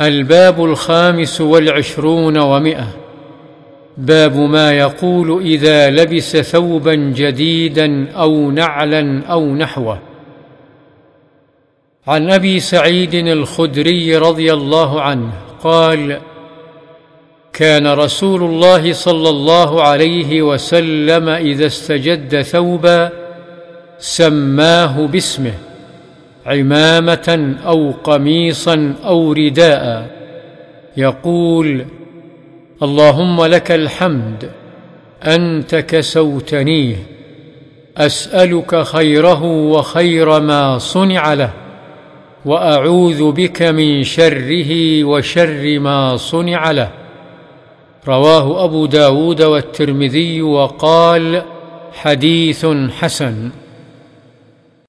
الباب الخامس والعشرون ومئة. باب ما يقول إذا لبس ثوبا جديدا أو نعلا أو نحوه. عن أبي سعيد الخدري رضي الله عنه قال كان رسول الله صلى الله عليه وسلم إذا استجد ثوبا سماه باسمه. عمامة أو قميصا أو رداء. يقول اللهم لك الحمد أنت كسوتنيه أسألك خيره وخير ما صنع له وأعوذ بك من شره وشر ما صنع له. رواه أبو داود والترمذي وقال حديث حسن.